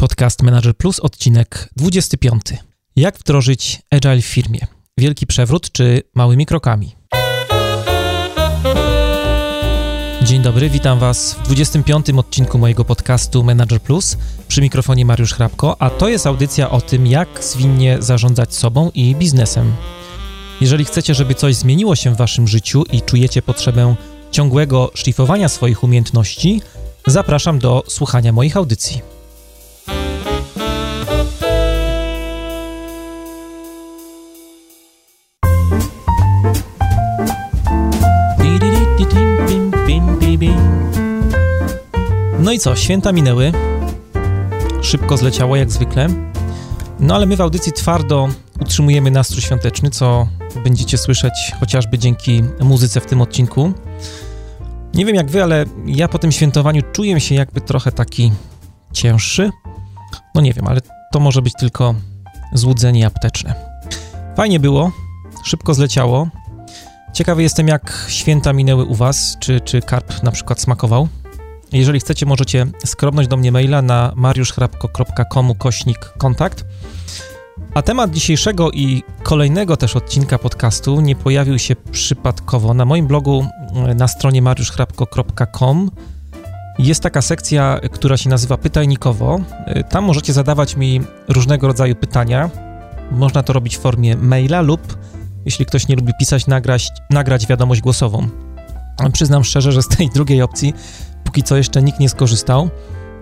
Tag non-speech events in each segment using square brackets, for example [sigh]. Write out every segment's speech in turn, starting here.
Podcast Manager Plus, odcinek 25. Jak wdrożyć Agile w firmie? Wielki przewrót czy małymi krokami? Dzień dobry, witam Was w 25. odcinku mojego podcastu Manager Plus. Przy mikrofonie Mariusz Hrabko, a to jest audycja o tym, jak zwinnie zarządzać sobą i biznesem. Jeżeli chcecie, żeby coś zmieniło się w Waszym życiu i czujecie potrzebę ciągłego szlifowania swoich umiejętności, zapraszam do słuchania moich audycji. No i co, święta minęły. Szybko zleciało jak zwykle. No ale my w audycji twardo utrzymujemy nastrój świąteczny, co będziecie słyszeć chociażby dzięki muzyce w tym odcinku. Nie wiem jak wy, ale ja po tym świętowaniu czuję się jakby trochę taki cięższy. No nie wiem, ale to może być tylko złudzenie apteczne. Fajnie było, szybko zleciało. Ciekawy jestem, jak święta minęły u was, czy, czy karp na przykład smakował. Jeżeli chcecie, możecie skrobnąć do mnie maila na mariuszchrapko.com kośnik kontakt. A temat dzisiejszego i kolejnego też odcinka podcastu nie pojawił się przypadkowo. Na moim blogu e, na stronie mariuszchrapko.com jest taka sekcja, która się nazywa Pytajnikowo. E, tam możecie zadawać mi różnego rodzaju pytania. Można to robić w formie maila lub, jeśli ktoś nie lubi pisać, nagrać, nagrać wiadomość głosową. Przyznam szczerze, że z tej drugiej opcji póki co jeszcze nikt nie skorzystał,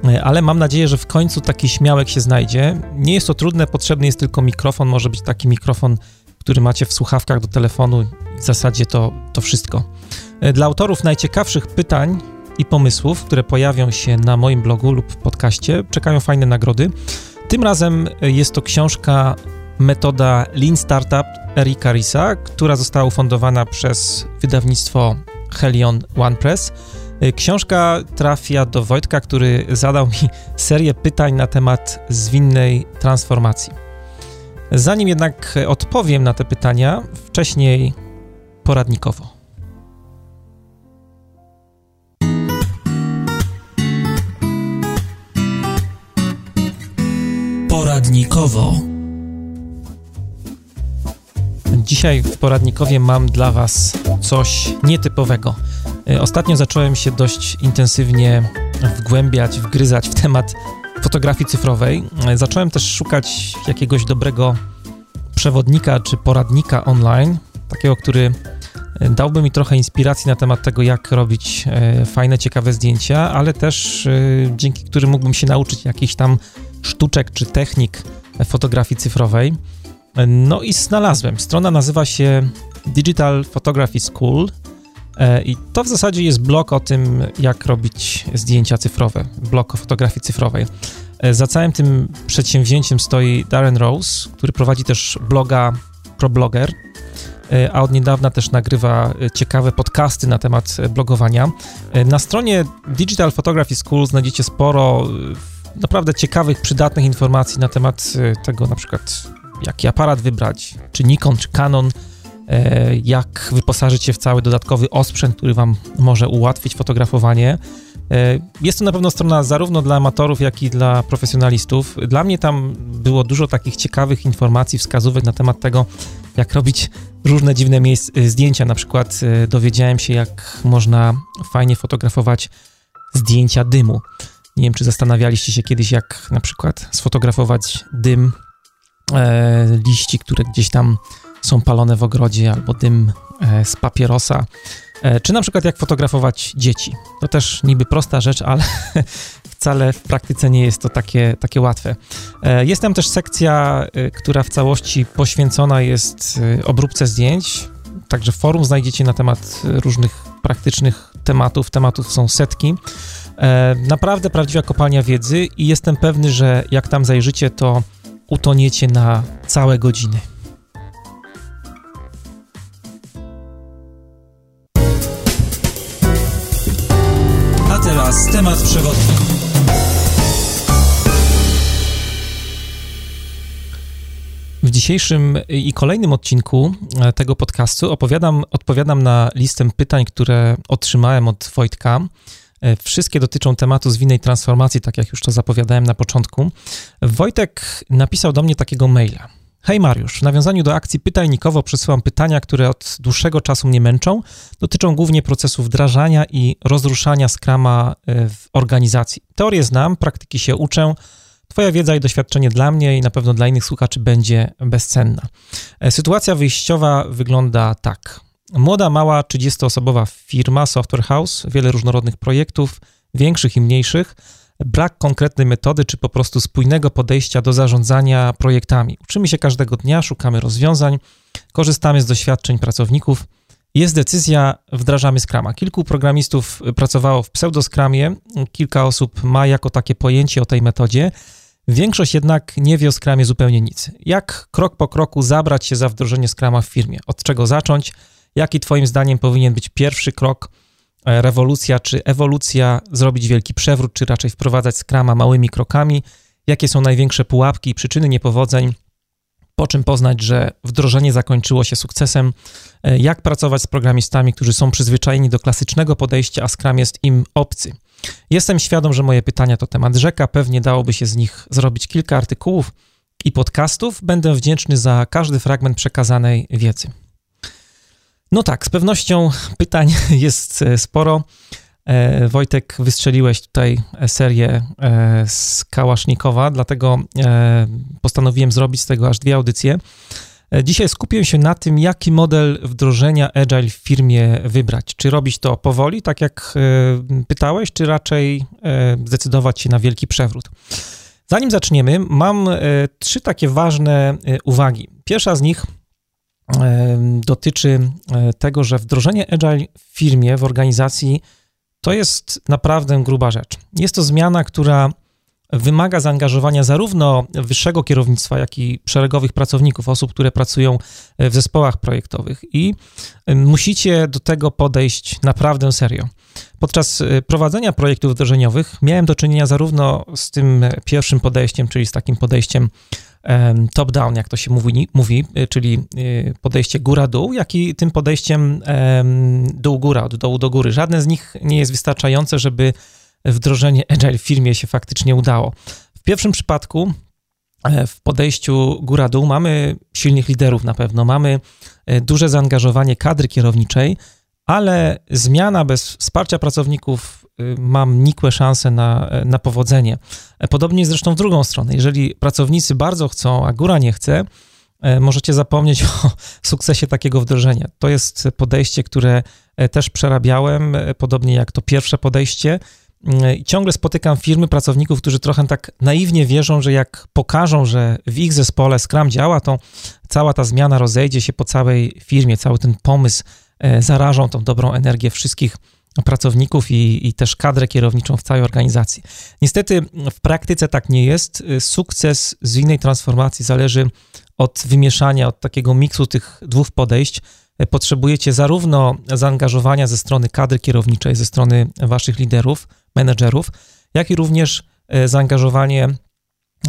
e, ale mam nadzieję, że w końcu taki śmiałek się znajdzie. Nie jest to trudne, potrzebny jest tylko mikrofon, może być taki mikrofon, który macie w słuchawkach do telefonu, w zasadzie to, to wszystko. E, dla autorów najciekawszych pytań i pomysłów, które pojawią się na moim blogu lub podcaście, czekają fajne nagrody. Tym razem e, jest to książka Metoda Lean Startup Erika Risa, która została ufundowana przez wydawnictwo Helion OnePress. Y, książka trafia do Wojtka, który zadał mi serię pytań na temat zwinnej transformacji. Zanim jednak odpowiem na te pytania, wcześniej poradnikowo. Poradnikowo. Dzisiaj w poradnikowie mam dla Was coś nietypowego. Y, ostatnio zacząłem się dość intensywnie wgłębiać, wgryzać w temat fotografii cyfrowej. Y, zacząłem też szukać jakiegoś dobrego przewodnika czy poradnika online, takiego, który y, dałby mi trochę inspiracji na temat tego, jak robić fajne, ciekawe zdjęcia, ale też dzięki którym mógłbym się nauczyć jakichś tam sztuczek czy technik fotografii cyfrowej. No i znalazłem. Strona nazywa się Digital Photography School E, I to w zasadzie jest blog o tym, jak robić zdjęcia cyfrowe, blog o fotografii cyfrowej. E, za całym tym przedsięwzięciem stoi Darren Rose, który prowadzi też bloga ProBlogger, e, a od niedawna też nagrywa ciekawe podcasty na temat blogowania. Na stronie Digital Photography School znajdziecie sporo naprawdę ciekawych, przydatnych informacji na temat tego, na przykład jaki aparat wybrać, czy Nikon, czy Canon, E, jak wyposażyć się w cały dodatkowy osprzęt, który Wam może ułatwić fotografowanie. E, jest to na pewno strona zarówno dla amatorów, jak i dla profesjonalistów. Dla mnie tam było dużo takich ciekawych informacji, wskazówek na temat tego, jak robić różne dziwne e, zdjęcia. Na przykład dowiedziałem się, jak można fajnie fotografować zdjęcia dymu. Nie wiem, czy zastanawialiście się kiedyś, jak na przykład sfotografować dym e, liści, które gdzieś tam są palone w ogrodzie, albo dym e, z papierosa, e, czy na przykład jak fotografować dzieci. To też niby prosta rzecz, ale [laughs] wcale w praktyce nie jest to takie, takie łatwe. E, jest tam też sekcja, która w całości poświęcona jest obróbce zdjęć, także forum znajdziecie na temat różnych praktycznych tematów. Tematów są setki. Naprawdę prawdziwa kopalnia wiedzy i jestem pewny, że jak tam zajrzycie, to utoniecie na całe godziny. Teraz temat przewodni. W dzisiejszym i kolejnym odcinku e, tego podcastu opowiadam, odpowiadam na listę pytań, które otrzymałem od Wojtka. Wszystkie dotyczą tematu zwinnej transformacji, tak jak już to zapowiadałem na początku. Wojtek napisał do mnie takiego maila. Hej Mariusz, w nawiązaniu do akcji pytajnikowo przesyłam pytania, które od dłuższego czasu mnie męczą. Dotyczą głównie procesu wdrażania i rozruszania skrama w organizacji. Teorię znam, praktyki się uczę. Twoja wiedza i doświadczenie dla mnie i na pewno dla innych słuchaczy będzie bezcenna. E, sytuacja wyjściowa wygląda tak. Młoda, mała, 30-osobowa firma, software house, wiele różnorodnych projektów, większych i mniejszych, brak konkretnej metody czy po prostu spójnego podejścia do zarządzania projektami. Uczymy się każdego dnia, szukamy rozwiązań, korzystamy z doświadczeń pracowników. Jest decyzja, wdrażamy Scrama. Kilku programistów pracowało w pseudoskramie, kilka osób ma jako takie pojęcie o tej metodzie. Większość jednak nie wie o Scrumie zupełnie nic. Jak krok po kroku zabrać się za wdrożenie Scrama w firmie? Od czego zacząć? Jaki Twoim zdaniem powinien być pierwszy krok? E, rewolucja czy ewolucja? Zrobić wielki przewrót, czy raczej wprowadzać Scrama małymi krokami? Jakie są największe pułapki i przyczyny niepowodzeń? Po czym poznać, że wdrożenie zakończyło się sukcesem? E, jak pracować z programistami, którzy są przyzwyczajeni do klasycznego podejścia, a Scrum jest im obcy? Jestem świadom, że moje pytania to temat rzeka, pewnie dałoby się z nich zrobić kilka artykułów i podcastów. Będę wdzięczny za każdy fragment przekazanej wiedzy. No tak, z pewnością pytań [laughs] jest e, sporo. E, Wojtek, wystrzeliłeś tutaj serię e, z Kałasznikowa, dlatego postanowiłem zrobić z tego aż dwie audycje. Dzisiaj skupię się na tym, jaki model wdrożenia Agile w firmie wybrać. Czy robić to powoli, tak jak pytałeś, czy raczej zdecydować się na wielki przewrót. Zanim zaczniemy, mam trzy takie ważne uwagi. Pierwsza z nich dotyczy e, tego, że wdrożenie Agile w firmie, w organizacji to jest naprawdę gruba rzecz. Jest to zmiana, która wymaga zaangażowania zarówno wyższego kierownictwa, jak i szeregowych pracowników, osób, które pracują w zespołach projektowych i musicie do tego podejść naprawdę serio. Podczas e, prowadzenia projektów wdrożeniowych miałem do czynienia zarówno z tym pierwszym podejściem, czyli z takim podejściem top-down, jak to się mówi, mówi, y, czyli y, podejście góra-dół, jak i tym podejściem dół-góra, od dołu do góry. Żadne z nich nie jest wystarczające, żeby wdrożenie Agile w firmie się faktycznie udało. W pierwszym przypadku e, w podejściu góra-dół mamy silnych liderów na pewno, mamy e, duże zaangażowanie kadry kierowniczej, ale zmiana bez wsparcia pracowników mam nikłe szanse na, na powodzenie. Podobnie zresztą w drugą stronę. Jeżeli pracownicy bardzo chcą, a góra nie chce, e, możecie zapomnieć [laughs] o sukcesie takiego wdrożenia. To jest podejście, które e, też przerabiałem, e, podobnie jak to pierwsze podejście. I ciągle spotykam firmy, pracowników, którzy trochę tak naiwnie wierzą, że jak pokażą, że w ich zespole Scrum działa, to cała ta zmiana rozejdzie się po całej firmie, cały ten pomysł zarażą tą dobrą energię wszystkich pracowników i, i też kadrę kierowniczą w całej organizacji. Niestety w praktyce tak nie jest. Sukces zwinnej transformacji zależy od wymieszania, od takiego miksu tych dwóch podejść. Potrzebujecie zarówno zaangażowania ze strony kadry kierowniczej, ze strony waszych liderów, menedżerów, jak i również e, zaangażowanie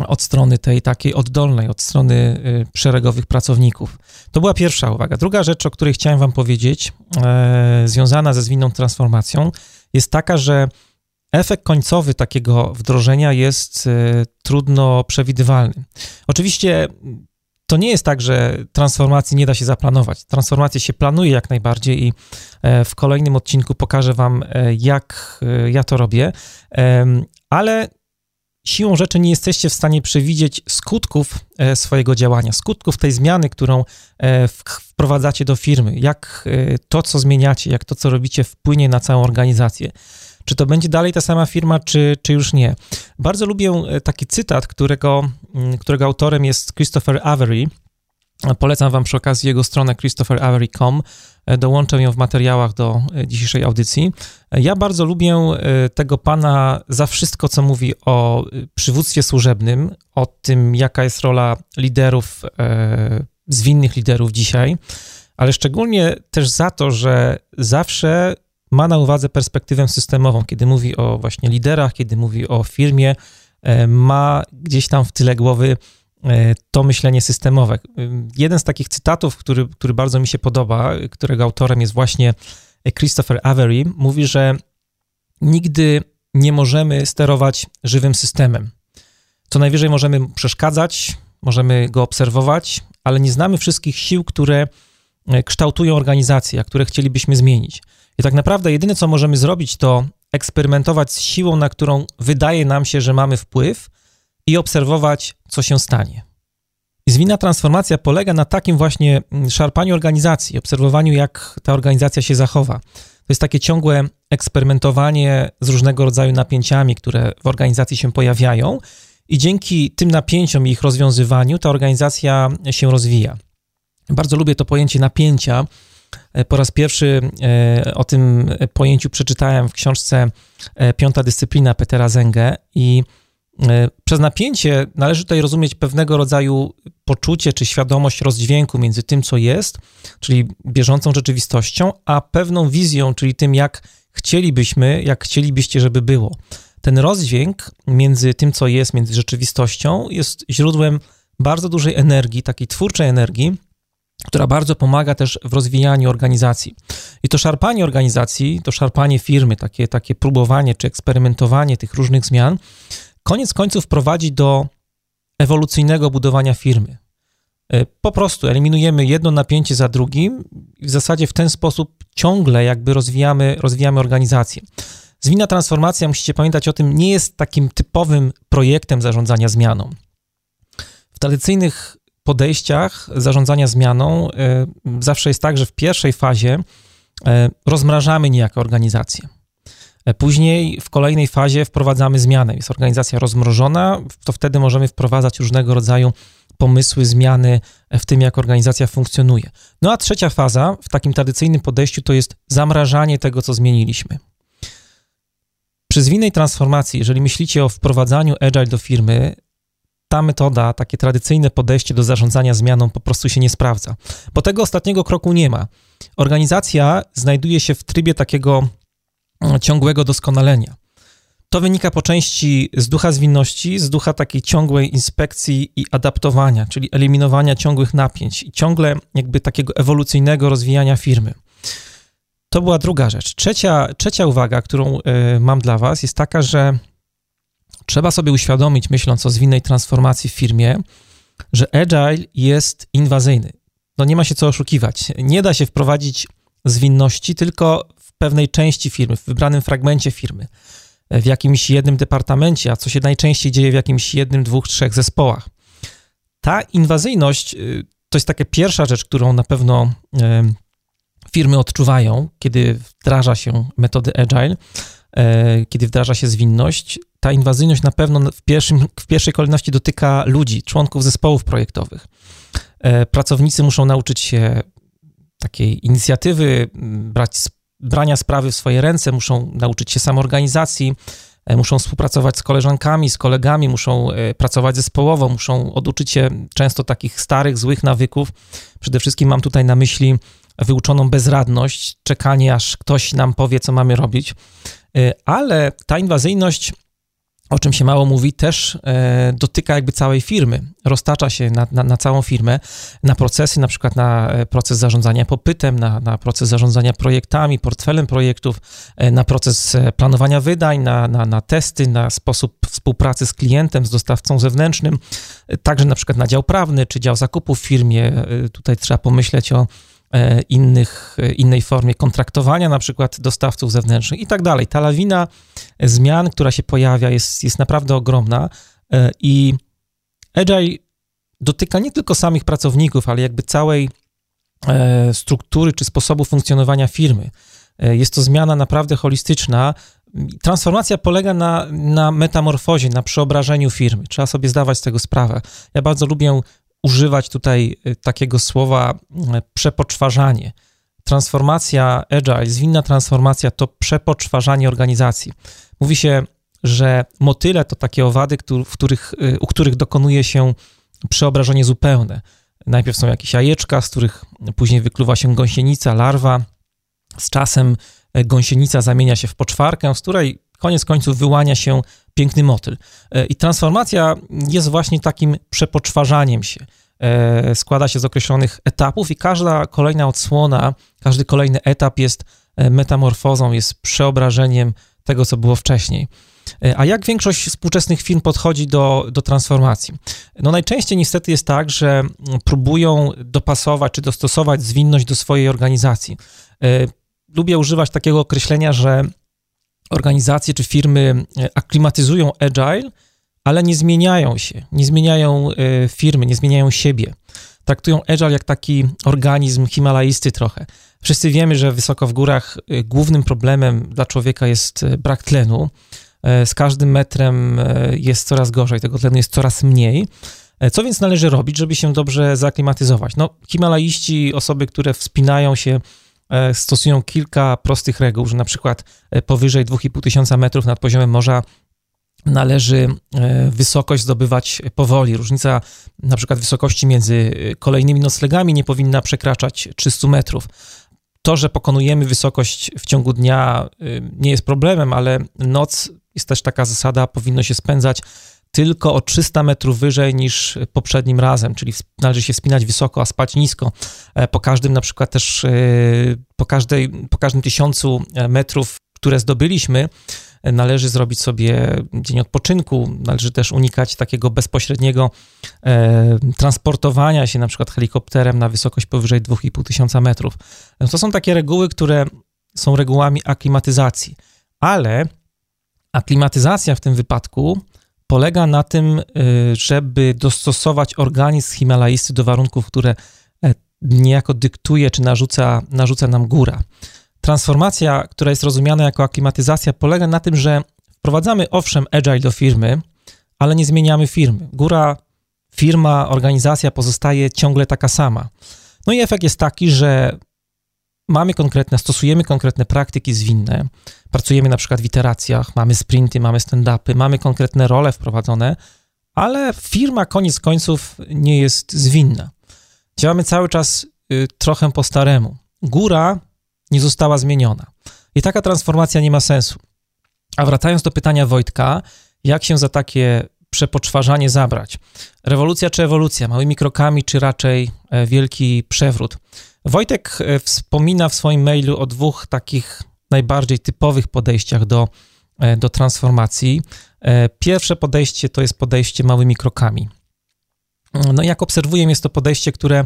od strony tej takiej oddolnej, od strony y, szeregowych pracowników. To była pierwsza uwaga. Druga rzecz, o której chciałem Wam powiedzieć, e, związana ze zwinną transformacją, jest taka, że efekt końcowy takiego wdrożenia jest e, trudno przewidywalny. Oczywiście to nie jest tak, że transformacji nie da się zaplanować. Transformację się planuje jak najbardziej i e, w kolejnym odcinku pokażę Wam, jak ja to robię, ale siłą rzeczy nie jesteście w stanie przewidzieć skutków e, swojego działania, skutków tej zmiany, którą e, wprowadzacie do firmy, jak e, to, co zmieniacie, jak to, co robicie, wpłynie na całą organizację. Czy to będzie dalej ta sama firma, czy, czy już nie? Bardzo lubię taki cytat, którego, którego autorem jest Christopher Avery. Polecam Wam przy okazji jego stronę christopheravery.com. E, dołączę ją w materiałach do e, dzisiejszej audycji. E, ja bardzo lubię tego pana za wszystko, co mówi o przywództwie służebnym, o tym, jaka jest rola liderów, zwinnych liderów dzisiaj, ale szczególnie też za to, że zawsze ma na uwadze perspektywę systemową, kiedy mówi o właśnie liderach, kiedy mówi o firmie, ma gdzieś tam w tyle głowy to myślenie systemowe. E, jeden z takich cytatów, który, który bardzo mi się podoba, którego autorem jest właśnie Christopher Avery, mówi, że nigdy nie możemy sterować żywym systemem. Co najwyżej możemy przeszkadzać, możemy go obserwować, ale nie znamy wszystkich sił, które e, kształtują organizację, a które chcielibyśmy zmienić. I tak naprawdę jedyne, co możemy zrobić, to eksperymentować z siłą, na którą wydaje nam się, że mamy wpływ i obserwować, co się stanie. I zwinna transformacja polega na takim właśnie mm, szarpaniu organizacji, obserwowaniu, jak ta organizacja się zachowa. To jest takie ciągłe eksperymentowanie z różnego rodzaju napięciami, które w organizacji się pojawiają, i dzięki tym napięciom i ich rozwiązywaniu ta organizacja się rozwija. Bardzo lubię to pojęcie napięcia. E, po raz pierwszy e, o tym pojęciu przeczytałem w książce e, Piąta dyscyplina Petera Zenge i przez napięcie należy tutaj rozumieć pewnego rodzaju poczucie czy świadomość rozdźwięku między tym, co jest, czyli bieżącą rzeczywistością, a pewną wizją, czyli tym, jak chcielibyśmy, jak chcielibyście, żeby było. Ten rozdźwięk między tym, co jest, między rzeczywistością, jest źródłem bardzo dużej energii, takiej twórczej energii, która bardzo pomaga też w rozwijaniu organizacji. I to szarpanie organizacji, to szarpanie firmy, takie, takie próbowanie czy eksperymentowanie tych różnych zmian, koniec końców prowadzi do ewolucyjnego budowania firmy. E, po prostu eliminujemy jedno napięcie za drugim i w zasadzie w ten sposób ciągle jakby rozwijamy, rozwijamy organizację. Zwinna transformacja, musicie pamiętać o tym, nie jest takim typowym projektem zarządzania zmianą. W tradycyjnych podejściach zarządzania zmianą e, zawsze jest tak, że w pierwszej fazie e, rozmrażamy niejako organizację. E, później w kolejnej fazie wprowadzamy zmianę. Jest organizacja rozmrożona, to wtedy możemy wprowadzać różnego rodzaju pomysły, zmiany w tym, jak organizacja funkcjonuje. No a trzecia faza w takim tradycyjnym podejściu to jest zamrażanie tego, co zmieniliśmy. Przy zwinnej transformacji, jeżeli myślicie o wprowadzaniu agile do firmy, ta metoda, takie tradycyjne podejście do zarządzania zmianą po prostu się nie sprawdza, bo tego ostatniego kroku nie ma. Organizacja znajduje się w trybie takiego ciągłego doskonalenia. To wynika po części z ducha zwinności, z ducha takiej ciągłej inspekcji i adaptowania, czyli eliminowania ciągłych napięć i ciągle jakby takiego ewolucyjnego rozwijania firmy. To była druga rzecz. Trzecia, trzecia uwaga, którą y, mam dla Was, jest taka, że trzeba sobie uświadomić, myśląc o zwinnej transformacji w firmie, że agile jest inwazyjny. No nie ma się co oszukiwać. Nie da się wprowadzić zwinności tylko pewnej części firmy, w wybranym fragmencie firmy, w jakimś jednym departamencie, a co się najczęściej dzieje w jakimś jednym, dwóch, trzech zespołach. Ta inwazyjność y, to jest taka pierwsza rzecz, którą na pewno firmy odczuwają, kiedy wdraża się metody agile, e, kiedy wdraża się zwinność, ta inwazyjność na pewno w, pierwszym, w pierwszej kolejności dotyka ludzi, członków zespołów projektowych. E, pracownicy muszą nauczyć się takiej inicjatywy, brać, brania sprawy w swoje ręce, muszą nauczyć się samoorganizacji, e, muszą współpracować z koleżankami, z kolegami, muszą pracować zespołowo, muszą oduczyć się często takich starych, złych nawyków. Przede wszystkim mam tutaj na myśli wyuczoną bezradność, czekanie aż ktoś nam powie, co mamy robić. Y, ale ta inwazyjność, o czym się mało mówi, też e, dotyka jakby całej firmy, roztacza się na, na, na, całą firmę, na procesy, na przykład na e, proces zarządzania popytem, na, na proces zarządzania projektami, portfelem projektów, e, na proces planowania wydań, na, na, na testy, na sposób współpracy z klientem, z dostawcą zewnętrznym, także na przykład na dział prawny czy dział zakupów w firmie. Tutaj trzeba pomyśleć o E, innych, e, innej formie kontraktowania, na przykład dostawców zewnętrznych i tak dalej. Ta lawina zmian, która się pojawia, jest, jest naprawdę ogromna e, i Agile dotyka nie tylko samych pracowników, ale jakby całej struktury czy sposobu funkcjonowania firmy. Jest to zmiana naprawdę holistyczna. Transformacja polega na, na metamorfozie, na przeobrażeniu firmy. Trzeba sobie zdawać z tego sprawę. Ja bardzo lubię używać tutaj y, takiego słowa y, przepoczwarzanie. Transformacja agile, zwinna transformacja to przepoczwarzanie organizacji. Mówi się, że motyle to takie owady, w których, y, u których dokonuje się przeobrażenie zupełne. Najpierw są jakieś jajeczka, z których później wykluwa się gąsienica, larwa. Z czasem gąsienica zamienia się w poczwarkę, z której koniec końców wyłania się piękny motyl. E, I transformacja jest właśnie takim przepoczwarzaniem się. E, składa się z określonych etapów i każda kolejna odsłona, każdy kolejny etap jest e, metamorfozą, jest przeobrażeniem tego, co było wcześniej. A jak większość współczesnych firm podchodzi do, do transformacji? No najczęściej niestety jest tak, że próbują dopasować czy dostosować zwinność do swojej organizacji. Lubię używać takiego określenia, że organizacje czy firmy aklimatyzują agile, ale nie zmieniają się, nie zmieniają firmy, nie zmieniają siebie traktują Agile jak taki organizm himalajisty trochę. Wszyscy wiemy, że wysoko w górach y, głównym problemem dla człowieka jest brak tlenu. E, z każdym metrem e, jest coraz gorzej, tego tlenu jest coraz mniej. E, co więc należy robić, żeby się dobrze zaklimatyzować? No, himalaiści, osoby, które wspinają się, stosują kilka prostych reguł, że na przykład powyżej 2,5 tysiąca metrów nad poziomem morza należy e, wysokość zdobywać powoli. Różnica na przykład wysokości między kolejnymi noclegami nie powinna przekraczać 300 metrów. To, że pokonujemy wysokość w ciągu dnia e, nie jest problemem, ale noc jest też taka zasada, powinno się spędzać tylko o 300 metrów wyżej niż poprzednim razem, czyli należy się wspinać wysoko, a spać nisko. E, po każdym na przykład też, po, każdej, po każdym tysiącu metrów, które zdobyliśmy, należy zrobić sobie dzień odpoczynku, należy też unikać takiego bezpośredniego e, transportowania się na przykład helikopterem na wysokość powyżej 2,5 tysiąca metrów. To są takie reguły, które są regułami aklimatyzacji, ale aklimatyzacja w tym wypadku polega na tym, e, żeby dostosować organizm himalaisty do warunków, które e, niejako dyktuje czy narzuca, narzuca nam góra. Transformacja, która jest rozumiana jako aklimatyzacja, polega na tym, że wprowadzamy owszem agile do firmy, ale nie zmieniamy firmy. Góra, firma, organizacja pozostaje ciągle taka sama. No i efekt jest taki, że mamy konkretne, stosujemy konkretne praktyki zwinne, pracujemy na przykład w iteracjach, mamy sprinty, mamy stand-upy, mamy konkretne role wprowadzone, ale firma koniec końców nie jest zwinna. Działamy cały czas y, trochę po staremu. Góra nie została zmieniona. I taka transformacja nie ma sensu. A wracając do pytania Wojtka, jak się za takie przepoczwarzanie zabrać? Rewolucja czy ewolucja? Małymi krokami, czy raczej e, wielki przewrót? Wojtek e, wspomina w swoim mailu o dwóch takich najbardziej typowych podejściach do, e, do transformacji. Pierwsze podejście to jest podejście małymi krokami. No, jak obserwuję, jest to podejście, które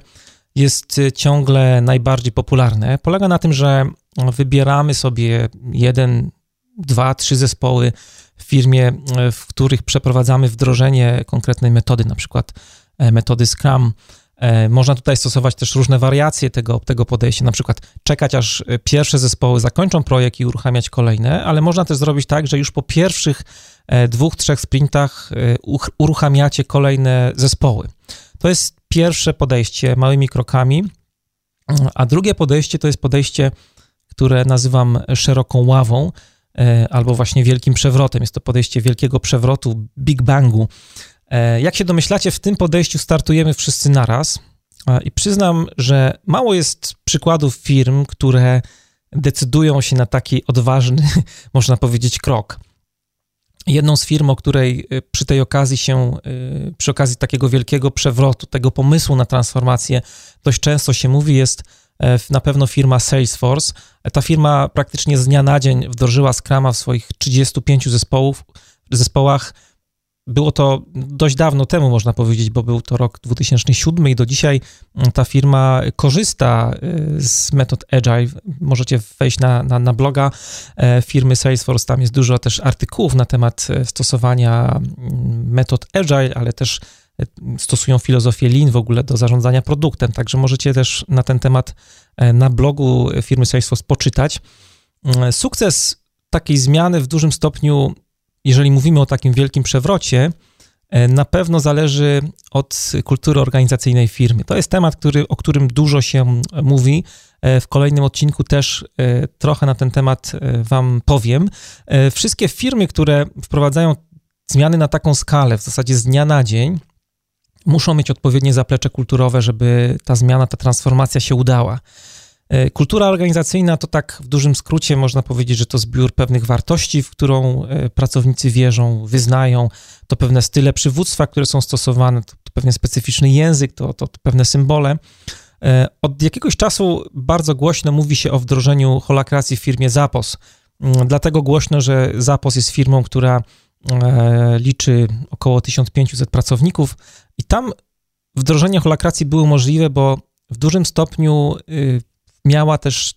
jest ciągle najbardziej popularne, polega na tym, że wybieramy sobie jeden, dwa, trzy zespoły w firmie, w których przeprowadzamy wdrożenie konkretnej metody, na przykład e, metody Scrum. E, można tutaj stosować też różne wariacje tego, tego podejścia, na przykład czekać aż e, pierwsze zespoły zakończą projekt i uruchamiać kolejne, ale można też zrobić tak, że już po pierwszych dwóch, trzech sprintach uruchamiacie kolejne zespoły. To jest pierwsze podejście małymi krokami, a drugie podejście to jest podejście, które nazywam szeroką ławą e, albo właśnie wielkim przewrotem. Jest to podejście wielkiego przewrotu, Big Bangu. E, jak się domyślacie, w tym podejściu startujemy wszyscy naraz i przyznam, że mało jest przykładów firm, które decydują się na taki odważny, [laughs] można powiedzieć, krok. Jedną z firm, o której y, przy tej okazji się, przy okazji takiego wielkiego przewrotu, tego pomysłu na transformację, dość często się mówi, jest e, na pewno firma Salesforce. Ta firma praktycznie z dnia na dzień wdrożyła Scrama w swoich 35 zespołów, zespołach było to dość dawno temu, można powiedzieć, bo był to rok 2007 i do dzisiaj mm, ta firma korzysta y, z metod Agile. Możecie wejść na, na, na bloga e, firmy Salesforce, tam jest dużo też artykułów na temat e, stosowania mm, metod Agile, ale też e, stosują filozofię Lean w ogóle do zarządzania produktem, także możecie też na ten temat na blogu firmy Salesforce poczytać. Mm, sukces takiej zmiany w dużym stopniu jeżeli mówimy o takim wielkim przewrocie, e, na pewno zależy od kultury organizacyjnej firmy. To jest temat, który, o którym dużo się mówi. E, w kolejnym odcinku też e, trochę na ten temat Wam powiem. Wszystkie firmy, które wprowadzają zmiany na taką skalę, w zasadzie z dnia na dzień, muszą mieć odpowiednie zaplecze kulturowe, żeby ta zmiana, ta transformacja się udała. E, kultura organizacyjna to tak w dużym skrócie można powiedzieć, że to zbiór pewnych wartości, w którą e, pracownicy wierzą, wyznają, to pewne style przywództwa, które są stosowane, to, to pewien specyficzny język, to, to, to pewne symbole. E, od jakiegoś czasu bardzo głośno mówi się o wdrożeniu holakracji w firmie Zapos. Mm, dlatego głośno, że Zapos jest firmą, która liczy około 1500 pracowników i tam wdrożenie holakracji było możliwe, bo w dużym stopniu y, miała też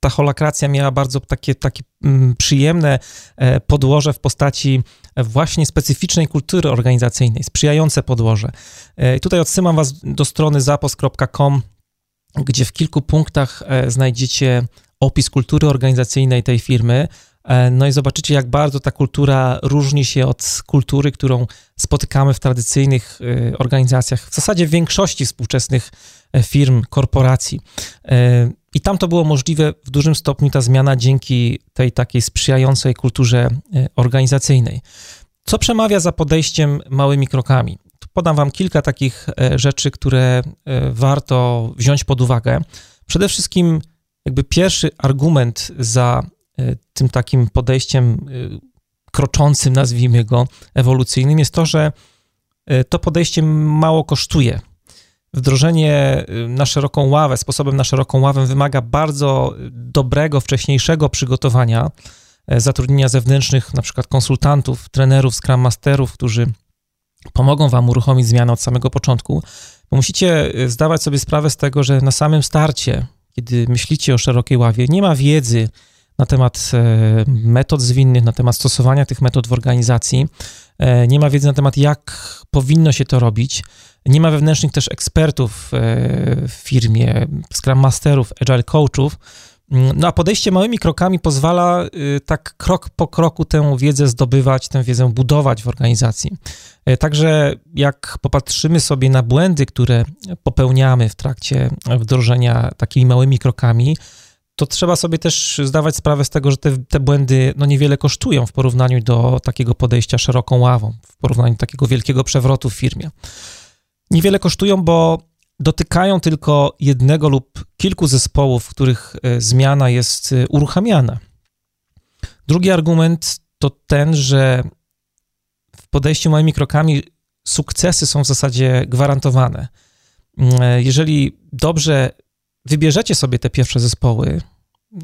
ta holakracja miała bardzo takie, takie mm, przyjemne e, podłoże w postaci właśnie specyficznej kultury organizacyjnej, sprzyjające podłoże. E, I tutaj odsyłam was do strony zapos.com, gdzie w kilku punktach e, znajdziecie opis kultury organizacyjnej tej firmy. No i zobaczycie, jak bardzo ta kultura różni się od kultury, którą spotykamy w tradycyjnych organizacjach, w zasadzie w większości współczesnych firm, korporacji. I tam to było możliwe w dużym stopniu ta zmiana dzięki tej takiej sprzyjającej kulturze e, organizacyjnej. Co przemawia za podejściem małymi krokami? Tu podam Wam kilka takich e, rzeczy, które e, warto wziąć pod uwagę. Przede wszystkim, jakby pierwszy argument za tym takim podejściem kroczącym, nazwijmy go, ewolucyjnym, jest to, że to podejście mało kosztuje. Wdrożenie y, na szeroką ławę, sposobem na szeroką ławę wymaga bardzo dobrego, wcześniejszego przygotowania, e, zatrudnienia zewnętrznych, na przykład konsultantów, trenerów, scrum masterów, którzy pomogą wam uruchomić zmianę od samego początku, bo musicie y, zdawać sobie sprawę z tego, że na samym starcie, kiedy myślicie o szerokiej ławie, nie ma wiedzy na temat e, metod zwinnych, na temat stosowania tych metod w organizacji, e, nie ma wiedzy na temat, jak powinno się to robić. Nie ma wewnętrznych też ekspertów e, w firmie, Scrum Masterów, Agile Coachów. Mm, no a podejście małymi krokami pozwala y, tak krok po kroku tę wiedzę zdobywać, tę wiedzę budować w organizacji. E, także jak popatrzymy sobie na błędy, które popełniamy w trakcie wdrożenia takimi małymi krokami, to trzeba sobie też zdawać sprawę z tego, że te, te błędy no, niewiele kosztują w porównaniu do takiego podejścia szeroką ławą, w porównaniu do takiego wielkiego przewrotu w firmie. Niewiele kosztują, bo dotykają tylko jednego lub kilku zespołów, w których e, zmiana jest e, uruchamiana. Drugi argument to ten, że w podejściu małymi krokami sukcesy są w zasadzie gwarantowane. Mm, e, jeżeli dobrze wybierzecie sobie te pierwsze zespoły,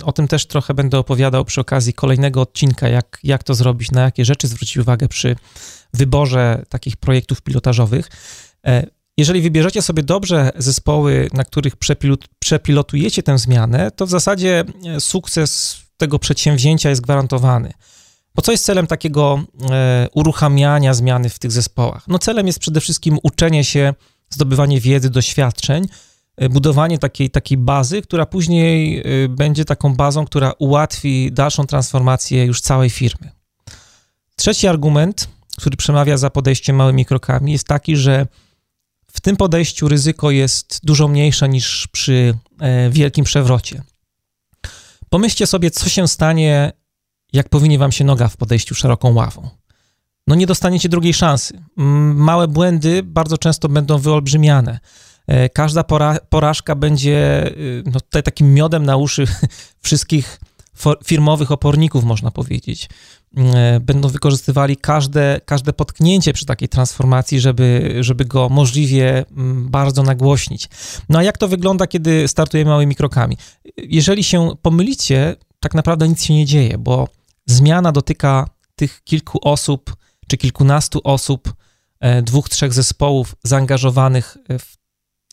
o tym też trochę będę opowiadał przy okazji kolejnego odcinka, jak, jak to zrobić, na jakie rzeczy zwrócić uwagę przy wyborze takich projektów pilotażowych. E, jeżeli wybierzecie sobie dobrze zespoły, na których przepilot, przepilotujecie tę zmianę, to w zasadzie e, sukces tego przedsięwzięcia jest gwarantowany. Bo co jest celem takiego e, uruchamiania zmiany w tych zespołach? No celem jest przede wszystkim uczenie się, zdobywanie wiedzy, doświadczeń, E, budowanie takiej, takiej bazy, która później e, będzie taką bazą, która ułatwi dalszą transformację już całej firmy. Trzeci argument, który przemawia za podejściem małymi krokami, jest taki, że tym podejściu ryzyko jest dużo mniejsze niż przy e, wielkim przewrocie. Pomyślcie sobie, co się stanie, jak powinie wam się noga w podejściu szeroką ławą. No nie dostaniecie drugiej szansy. Małe błędy bardzo często będą wyolbrzymiane. E, każda pora, porażka będzie y, no, tutaj takim miodem na uszy [laughs] wszystkich firmowych oporników, można powiedzieć. E, będą wykorzystywali każde, każde potknięcie przy takiej transformacji, żeby, żeby go możliwie mm, bardzo nagłośnić. No a jak to wygląda, kiedy startujemy małymi krokami? Jeżeli się pomylicie, tak naprawdę nic się nie dzieje, bo zmiana dotyka tych kilku osób czy kilkunastu osób, e, dwóch, trzech zespołów zaangażowanych w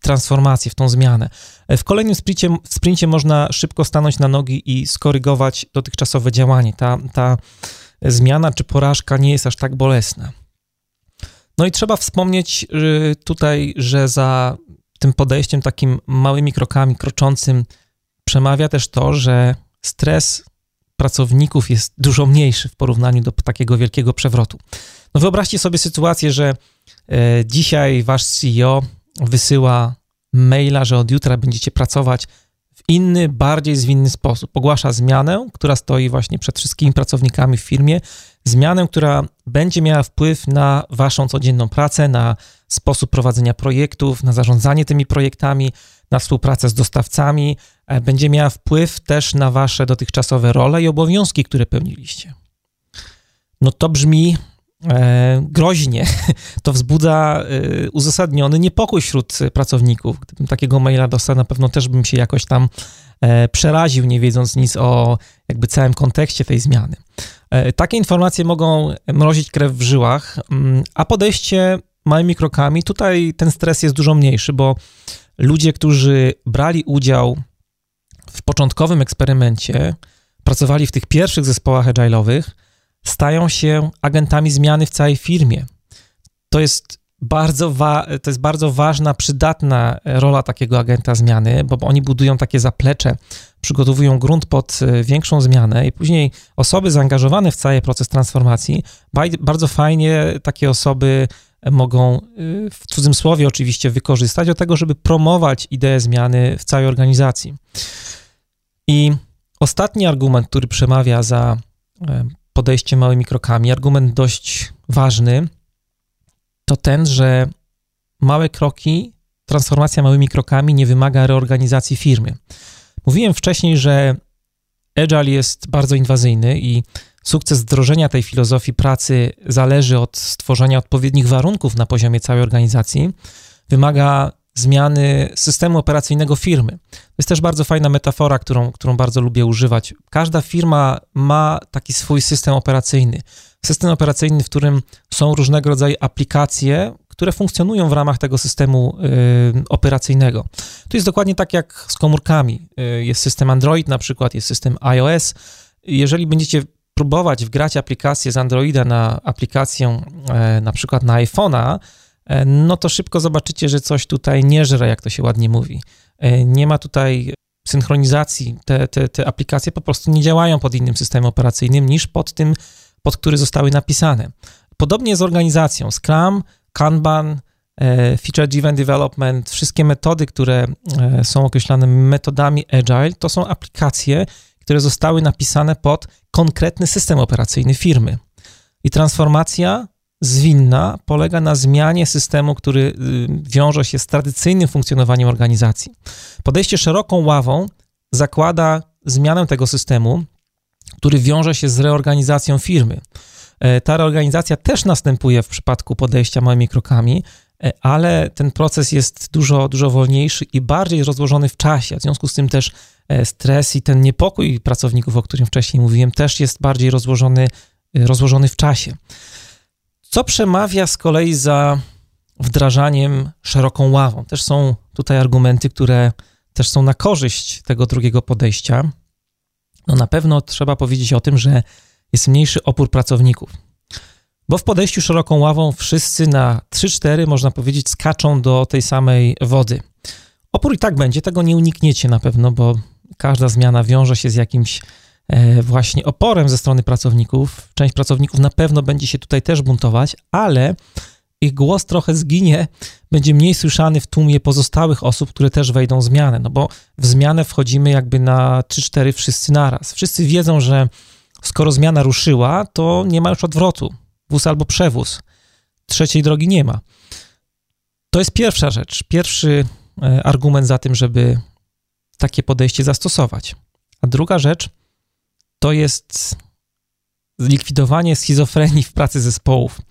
transformację, w tą zmianę. W kolejnym sprincie, w sprincie można szybko stanąć na nogi i skorygować dotychczasowe działanie. Ta, ta zmiana czy porażka nie jest aż tak bolesna. No i trzeba wspomnieć y, tutaj, że za tym podejściem takim małymi krokami, kroczącym, przemawia też to, że stres pracowników jest dużo mniejszy w porównaniu do takiego wielkiego przewrotu. No wyobraźcie sobie sytuację, że e, dzisiaj wasz CEO wysyła maila, że od jutra będziecie pracować w inny, bardziej zwinny sposób. Ogłasza zmianę, która stoi właśnie przed wszystkimi pracownikami w firmie, zmianę, która będzie miała wpływ na waszą codzienną pracę, na sposób prowadzenia projektów, na zarządzanie tymi projektami, na współpracę z dostawcami, e, będzie miała wpływ też na wasze dotychczasowe role i obowiązki, które pełniliście. No to brzmi groźnie. [laughs] To wzbudza e, uzasadniony niepokój wśród pracowników. Gdybym takiego maila dostał, na pewno też bym się jakoś tam e, przeraził, nie wiedząc nic o jakby całym kontekście tej zmiany. E, takie informacje mogą mrozić krew w żyłach, mm, a podejście małymi krokami, tutaj ten stres jest dużo mniejszy, bo ludzie, którzy brali udział w początkowym eksperymencie, pracowali w tych pierwszych zespołach agile'owych, stają się agentami zmiany w całej firmie. To jest bardzo, to jest bardzo ważna, przydatna rola takiego agenta zmiany, bo oni budują takie zaplecze, przygotowują grunt pod e, większą zmianę i później osoby zaangażowane w cały proces transformacji, bardzo fajnie takie osoby mogą, e, w cudzym słowie oczywiście, wykorzystać do tego, żeby promować ideę zmiany w całej organizacji. I ostatni argument, który przemawia za e, podejściem małymi krokami, argument dość ważny, to ten, że małe kroki, transformacja małymi krokami nie wymaga reorganizacji firmy. Mówiłem wcześniej, że Agile jest bardzo inwazyjny i sukces wdrożenia tej filozofii pracy zależy od stworzenia odpowiednich warunków na poziomie całej organizacji. Wymaga zmiany systemu operacyjnego firmy. To jest też bardzo fajna metafora, którą, którą bardzo lubię używać. Każda firma ma taki swój system operacyjny. System operacyjny, w którym są różnego rodzaju aplikacje, które funkcjonują w ramach tego systemu y, operacyjnego. To jest dokładnie tak jak z komórkami. Y, jest system Android na przykład, jest system iOS. Jeżeli będziecie próbować wgrać aplikację z Androida na aplikację y, na przykład na iPhone'a, no to szybko zobaczycie, że coś tutaj nie żre, jak to się ładnie mówi. E, nie ma tutaj synchronizacji. Te, te, te aplikacje po prostu nie działają pod innym systemem operacyjnym niż pod tym, pod który zostały napisane. Podobnie z organizacją. Scrum, Kanban, e, Feature Driven Development, wszystkie metody, które są określane metodami Agile, to są aplikacje, które zostały napisane pod konkretny system operacyjny firmy. I transformacja zwinna polega na zmianie systemu, który y, wiąże się z tradycyjnym funkcjonowaniem organizacji. Podejście szeroką ławą zakłada zmianę tego systemu, który wiąże się z reorganizacją firmy. E, ta reorganizacja też następuje w przypadku podejścia małymi krokami, e, ale ten proces jest dużo, dużo wolniejszy i bardziej rozłożony w czasie. W związku z tym też e, stres i ten niepokój pracowników, o którym wcześniej mówiłem, też jest bardziej rozłożony, rozłożony w czasie. Co przemawia z kolei za wdrażaniem szeroką ławą? Też są tutaj argumenty, które też są na korzyść tego drugiego podejścia. No na pewno trzeba powiedzieć o tym, że jest mniejszy opór pracowników. Bo w podejściu szeroką ławą wszyscy na 3-4, można powiedzieć, skaczą do tej samej wody. Opór i tak będzie, tego nie unikniecie na pewno, bo każda zmiana wiąże się z jakimś właśnie oporem ze strony pracowników. Część pracowników na pewno będzie się tutaj też buntować, ale ich głos trochę zginie, będzie mniej słyszany w tłumie pozostałych osób, które też wejdą w zmianę, no bo w zmianę wchodzimy jakby na 3-4 wszyscy naraz. Wszyscy wiedzą, że skoro zmiana ruszyła, to nie ma już odwrotu. Wóz albo przewóz. Trzeciej drogi nie ma. To jest pierwsza rzecz, pierwszy e, argument za tym, żeby takie podejście zastosować. A druga rzecz – to jest zlikwidowanie schizofrenii w pracy zespołów.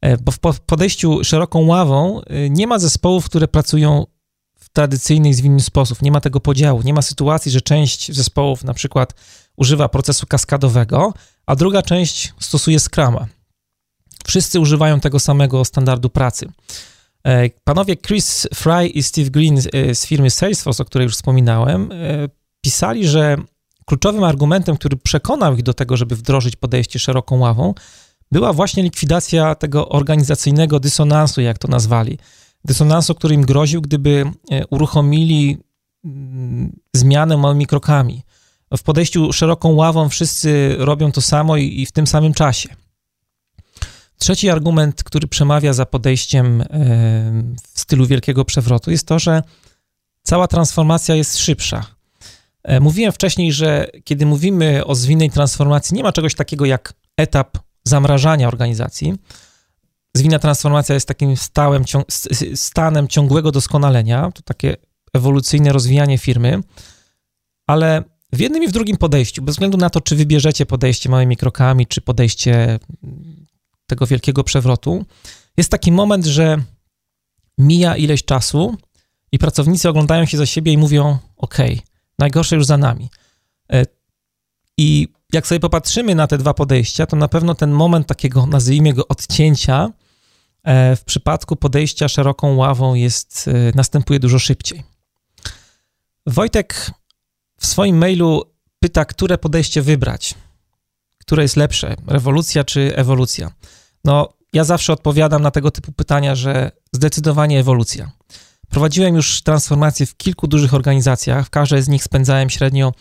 E, bo w podejściu szeroką ławą e, nie ma zespołów, które pracują w tradycyjny i zwinny sposób. Nie ma tego podziału. Nie ma sytuacji, że część zespołów na przykład używa procesu kaskadowego, a druga część stosuje Scrama. Wszyscy używają tego samego standardu pracy. E, panowie Chris Fry i Steve Green z firmy Salesforce, o której już wspominałem, pisali, że kluczowym argumentem, który przekonał ich do tego, żeby wdrożyć podejście szeroką ławą, była właśnie likwidacja tego organizacyjnego dysonansu, jak to nazwali. Dysonansu, który im groził, gdyby e, uruchomili mm, zmianę małymi krokami. W podejściu szeroką ławą wszyscy robią to samo i, w tym samym czasie. Trzeci argument, który przemawia za podejściem e, w stylu wielkiego przewrotu, jest to, że cała transformacja jest szybsza. E, mówiłem wcześniej, że kiedy mówimy o zwinnej transformacji, nie ma czegoś takiego jak etap zamrażania organizacji. Zwinna transformacja jest takim stałym stanem ciągłego doskonalenia, to takie ewolucyjne rozwijanie firmy, ale w jednym i w drugim podejściu, bez względu na to, czy wybierzecie podejście małymi krokami, czy podejście tego wielkiego przewrotu, jest taki moment, że mija ileś czasu i pracownicy oglądają się za siebie i mówią: OK, Najgorsze już za nami. I jak sobie popatrzymy na te dwa podejścia, to na pewno ten moment takiego, nazwijmy go, odcięcia w przypadku podejścia szeroką ławą jest, następuje dużo szybciej. Wojtek w swoim mailu pyta, które podejście wybrać, które jest lepsze, rewolucja czy ewolucja. No, ja zawsze odpowiadam na tego typu pytania, że zdecydowanie ewolucja. Prowadziłem już transformację w kilku dużych organizacjach. W każdej z nich spędzałem średnio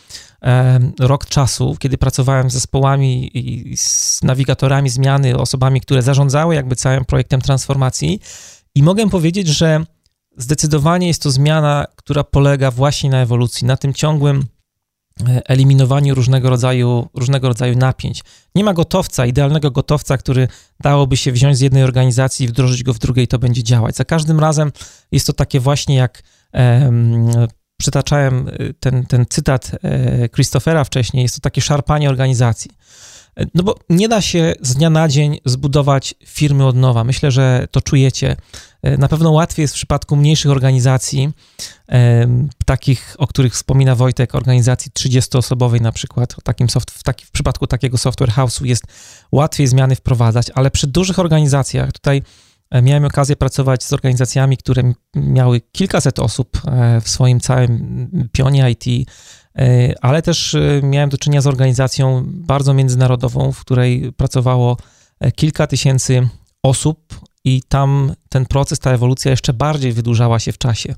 e, rok czasu, kiedy pracowałem z zespołami i z nawigatorami zmiany, osobami, które zarządzały jakby całym projektem transformacji. I mogę powiedzieć, że zdecydowanie jest to zmiana, która polega właśnie na ewolucji, na tym ciągłym eliminowaniu różnego rodzaju, różnego rodzaju napięć. Nie ma gotowca, idealnego gotowca, który dałoby się wziąć z jednej organizacji i wdrożyć go w drugiej, to będzie działać. Za każdym razem jest to takie właśnie jak um, przytaczałem e, ten, ten cytat e, Christophera wcześniej, jest to takie szarpanie organizacji. No bo nie da się z dnia na dzień zbudować firmy od nowa. Myślę, że to czujecie. E, na pewno łatwiej jest w przypadku mniejszych organizacji, takich, o których wspomina Wojtek, organizacji 30-osobowej na przykład, takim soft, w, taki, w przypadku takiego software house'u jest łatwiej zmiany wprowadzać, ale przy dużych organizacjach, tutaj e, miałem okazję pracować z organizacjami, które miały kilkaset osób e, w swoim całym pionie IT, ale też miałem do czynienia z organizacją bardzo międzynarodową, w której pracowało kilka tysięcy osób i tam ten proces, ta ewolucja jeszcze bardziej wydłużała się w czasie.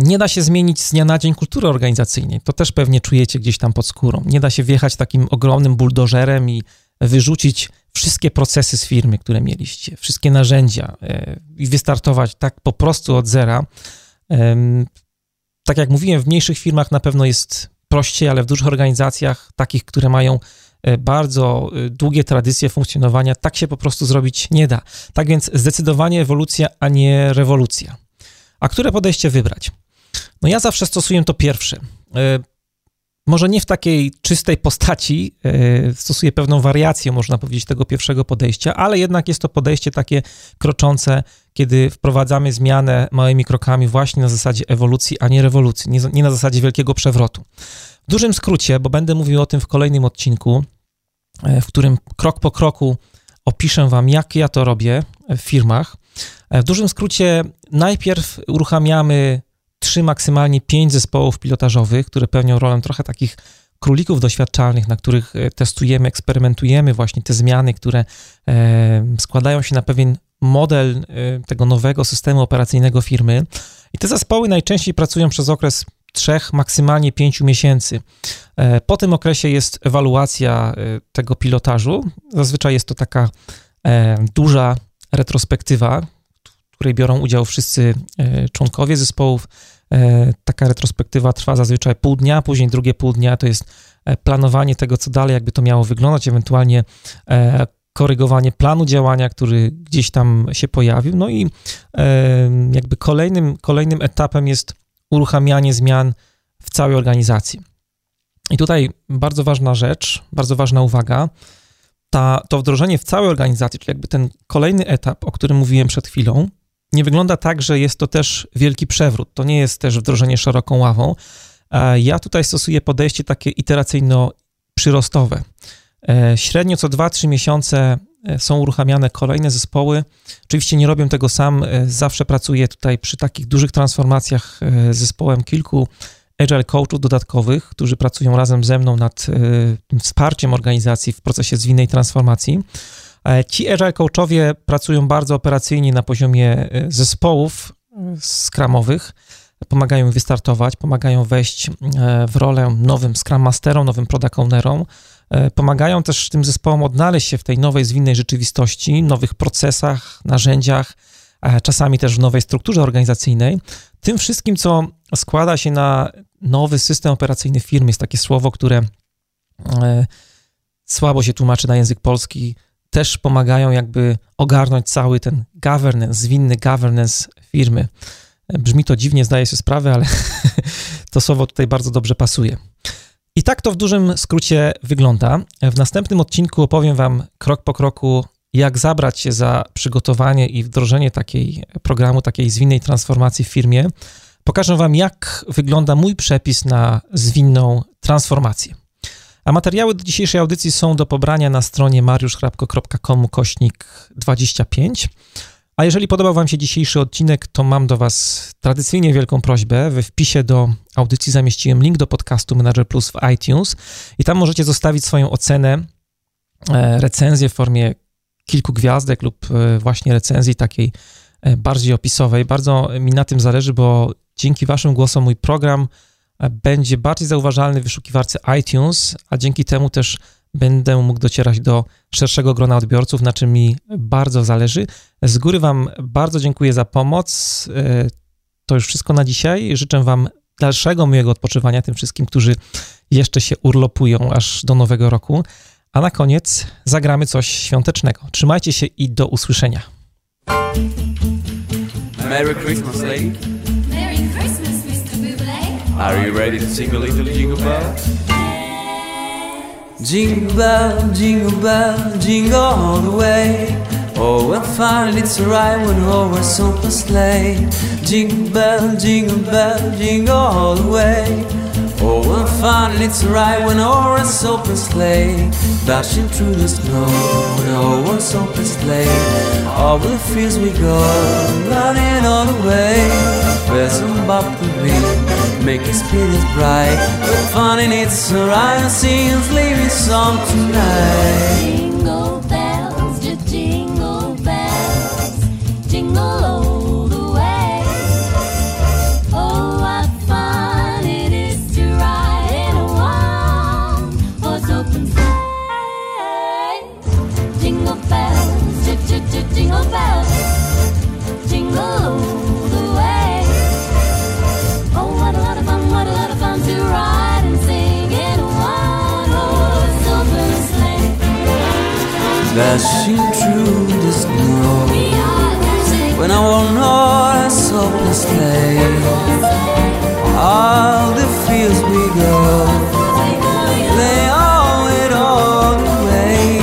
Nie da się zmienić z dnia na dzień kultury organizacyjnej. To też pewnie czujecie gdzieś tam pod skórą. Nie da się wjechać takim ogromnym buldożerem i wyrzucić wszystkie procesy z firmy, które mieliście, wszystkie narzędzia e, i wystartować tak po prostu od zera. Tak jak mówiłem, w mniejszych firmach na pewno jest prościej, ale w dużych organizacjach, takich, które mają bardzo e, długie tradycje funkcjonowania, tak się po prostu zrobić nie da. Tak więc zdecydowanie ewolucja, a nie rewolucja. A które podejście wybrać? No ja zawsze stosuję to pierwsze. E, może nie w takiej czystej postaci, stosuję pewną wariację, można powiedzieć, tego pierwszego podejścia, ale jednak jest to podejście takie kroczące, kiedy wprowadzamy zmianę małymi krokami właśnie na zasadzie ewolucji, a nie rewolucji, nie, nie na zasadzie wielkiego przewrotu. W dużym skrócie, bo będę mówił o tym w kolejnym odcinku, E, w którym krok po kroku opiszę Wam, jak ja to robię w firmach. E, w dużym skrócie, najpierw uruchamiamy trzy, maksymalnie pięć zespołów pilotażowych, które pełnią rolę trochę takich królików doświadczalnych, na których e, testujemy, eksperymentujemy właśnie te zmiany, które składają się na pewien model tego nowego systemu operacyjnego firmy. I te zespoły najczęściej pracują przez okres trzech, maksymalnie pięciu miesięcy. E, po tym okresie jest ewaluacja e, tego pilotażu. Zazwyczaj jest to taka e, duża retrospektywa, w której biorą udział wszyscy członkowie zespołów. Taka retrospektywa trwa zazwyczaj pół dnia, później drugie pół dnia to jest planowanie tego, co dalej, jakby to miało wyglądać, ewentualnie korygowanie planu działania, który gdzieś tam się pojawił. No i jakby kolejnym, kolejnym etapem jest uruchamianie zmian w całej organizacji. I tutaj bardzo ważna rzecz, bardzo ważna uwaga, ta, to wdrożenie w całej organizacji, czyli jakby ten kolejny etap, o którym mówiłem przed chwilą, nie wygląda tak, że jest to też wielki przewrót. To nie jest też wdrożenie szeroką ławą. Ja tutaj stosuję podejście takie iteracyjno-przyrostowe. E, średnio co 2-3 miesiące e, są uruchamiane kolejne zespoły. Oczywiście nie robię tego sam, e, zawsze pracuję tutaj przy takich dużych transformacjach z zespołem kilku agile coachów dodatkowych, którzy pracują razem ze mną nad wsparciem organizacji w procesie zwinnej transformacji. Ci agile coachowie pracują bardzo operacyjnie na poziomie zespołów skramowych, pomagają wystartować, pomagają wejść w rolę nowym Scrum Masterom, nowym Product Ownerom, E, pomagają też tym zespołom odnaleźć się w tej nowej, zwinnej rzeczywistości, nowych procesach, narzędziach, czasami też w nowej strukturze organizacyjnej. Tym wszystkim, co składa się na nowy system operacyjny firmy, jest takie słowo, które e, słabo się tłumaczy na język polski, też pomagają jakby ogarnąć cały ten governance, zwinny governance firmy. E, brzmi to dziwnie, zdaję sobie sprawę, ale [laughs] to słowo tutaj bardzo dobrze pasuje. I tak to w dużym skrócie wygląda. W następnym odcinku opowiem Wam krok po kroku, jak zabrać się za przygotowanie i wdrożenie takiej programu, takiej zwinnej transformacji w firmie. Pokażę Wam, jak wygląda mój przepis na zwinną transformację. A materiały do dzisiejszej audycji są do pobrania na stronie mariuszchrapko.com kośnik 25. A jeżeli podobał Wam się dzisiejszy odcinek, to mam do Was tradycyjnie wielką prośbę. We wpisie do audycji zamieściłem link do podcastu Manager Plus w iTunes i tam możecie zostawić swoją ocenę, e, recenzję w formie kilku gwiazdek lub e, właśnie recenzji takiej e, bardziej opisowej. Bardzo mi na tym zależy, bo dzięki Waszym głosom mój program będzie bardziej zauważalny w wyszukiwarce iTunes, a dzięki temu też będę mógł docierać do szerszego grona odbiorców, na czym mi bardzo zależy. Z góry Wam bardzo dziękuję za pomoc. E, to już wszystko na dzisiaj. Życzę Wam dalszego miłego odpoczywania tym wszystkim, którzy jeszcze się urlopują aż do nowego roku. A na koniec zagramy coś świątecznego. Trzymajcie się i do usłyszenia. Merry Christmas, lady. Merry Christmas, Mr. Buble. Are you ready to sing a little jingle bell? Jingle bell, jingle bell, jingle all the way. Oh, what fun it's to ride when horse open sleigh. Jingle bell, jingle bell, jingle all the way. Oh, what fun it's to ride when horse open sleigh. Dashing through the snow when a horse open sleigh. Over the fields we go, running all the way. Bells on bop the make his spirit bright. But fun in its horizon, sings leaving some tonight. Dashing through the snow when I horse open sleigh. All the fields we go, they all it all the way.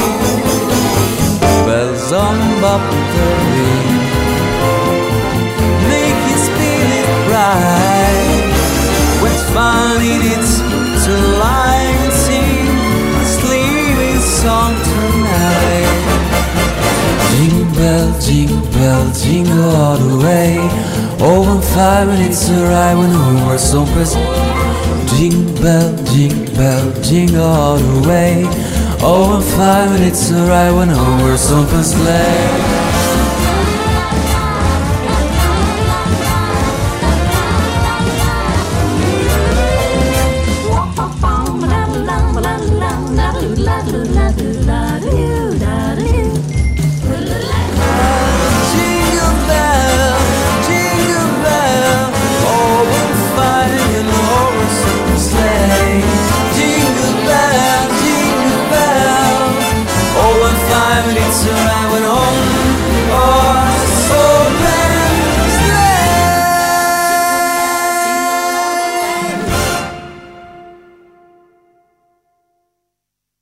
Bells on Butterby, make it spirit bright. It is to lie and sing sleeping song bell, jingle bell, jingle all the way. Oh, I'm fine when it's alright when homework's on press. Jingle bell, jingle bell, jingle all the way. Oh, I'm fine when it's alright when homework's on press.